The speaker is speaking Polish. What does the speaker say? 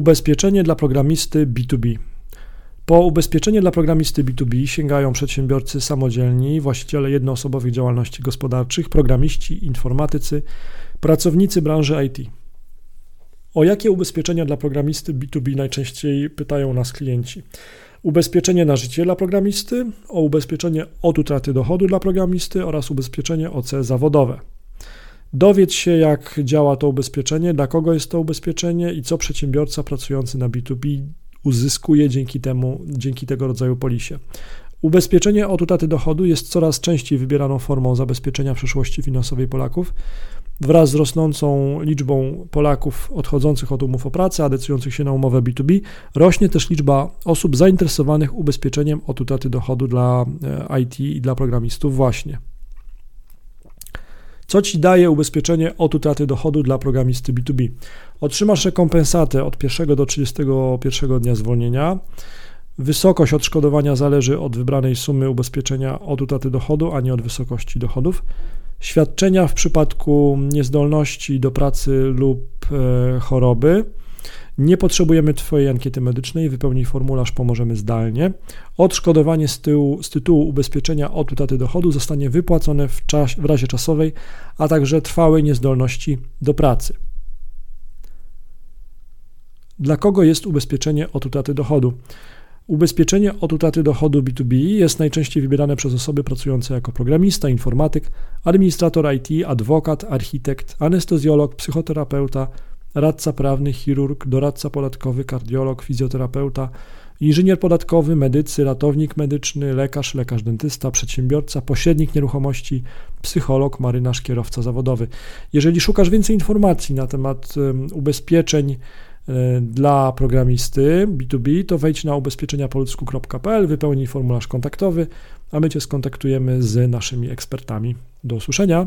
Ubezpieczenie dla programisty B2B. Po ubezpieczenie dla programisty B2B sięgają przedsiębiorcy samodzielni, właściciele jednoosobowych działalności gospodarczych, programiści, informatycy, pracownicy branży IT. O jakie ubezpieczenia dla programisty B2B najczęściej pytają nas klienci? Ubezpieczenie na życie dla programisty, o ubezpieczenie od utraty dochodu dla programisty oraz ubezpieczenie OC zawodowe. Dowiedz się, jak działa to ubezpieczenie, dla kogo jest to ubezpieczenie i co przedsiębiorca pracujący na B2B uzyskuje dzięki temu, dzięki tego rodzaju polisie. Ubezpieczenie od utraty dochodu jest coraz częściej wybieraną formą zabezpieczenia przyszłości finansowej Polaków. Wraz z rosnącą liczbą Polaków odchodzących od umów o pracę, a decydujących się na umowę B2B, rośnie też liczba osób zainteresowanych ubezpieczeniem od utraty dochodu dla e, IT i dla programistów właśnie. Co ci daje ubezpieczenie od utraty dochodu dla programisty B2B? Otrzymasz rekompensatę od 1 do 31 dnia zwolnienia. Wysokość odszkodowania zależy od wybranej sumy ubezpieczenia od utraty dochodu, a nie od wysokości dochodów. Świadczenia w przypadku niezdolności do pracy lub e, choroby nie potrzebujemy Twojej ankiety medycznej, wypełnij formularz, pomożemy zdalnie. Odszkodowanie z, tyłu, z tytułu ubezpieczenia od utraty dochodu zostanie wypłacone w, czas, w razie czasowej, a także trwałej niezdolności do pracy. Dla kogo jest ubezpieczenie od utraty dochodu? Ubezpieczenie od utraty dochodu B2B jest najczęściej wybierane przez osoby pracujące jako programista, informatyk, administrator IT, adwokat, architekt, anestezjolog, psychoterapeuta, radca prawny, chirurg, doradca podatkowy, kardiolog, fizjoterapeuta, inżynier podatkowy, medycy, ratownik medyczny, lekarz, lekarz dentysta, przedsiębiorca, pośrednik nieruchomości, psycholog, marynarz, kierowca zawodowy. Jeżeli szukasz więcej informacji na temat ubezpieczeń e, dla programisty B2B, to wejdź na ubezpieczeniapolsku.pl, wypełnij formularz kontaktowy, a my Cię skontaktujemy z naszymi ekspertami. Do usłyszenia.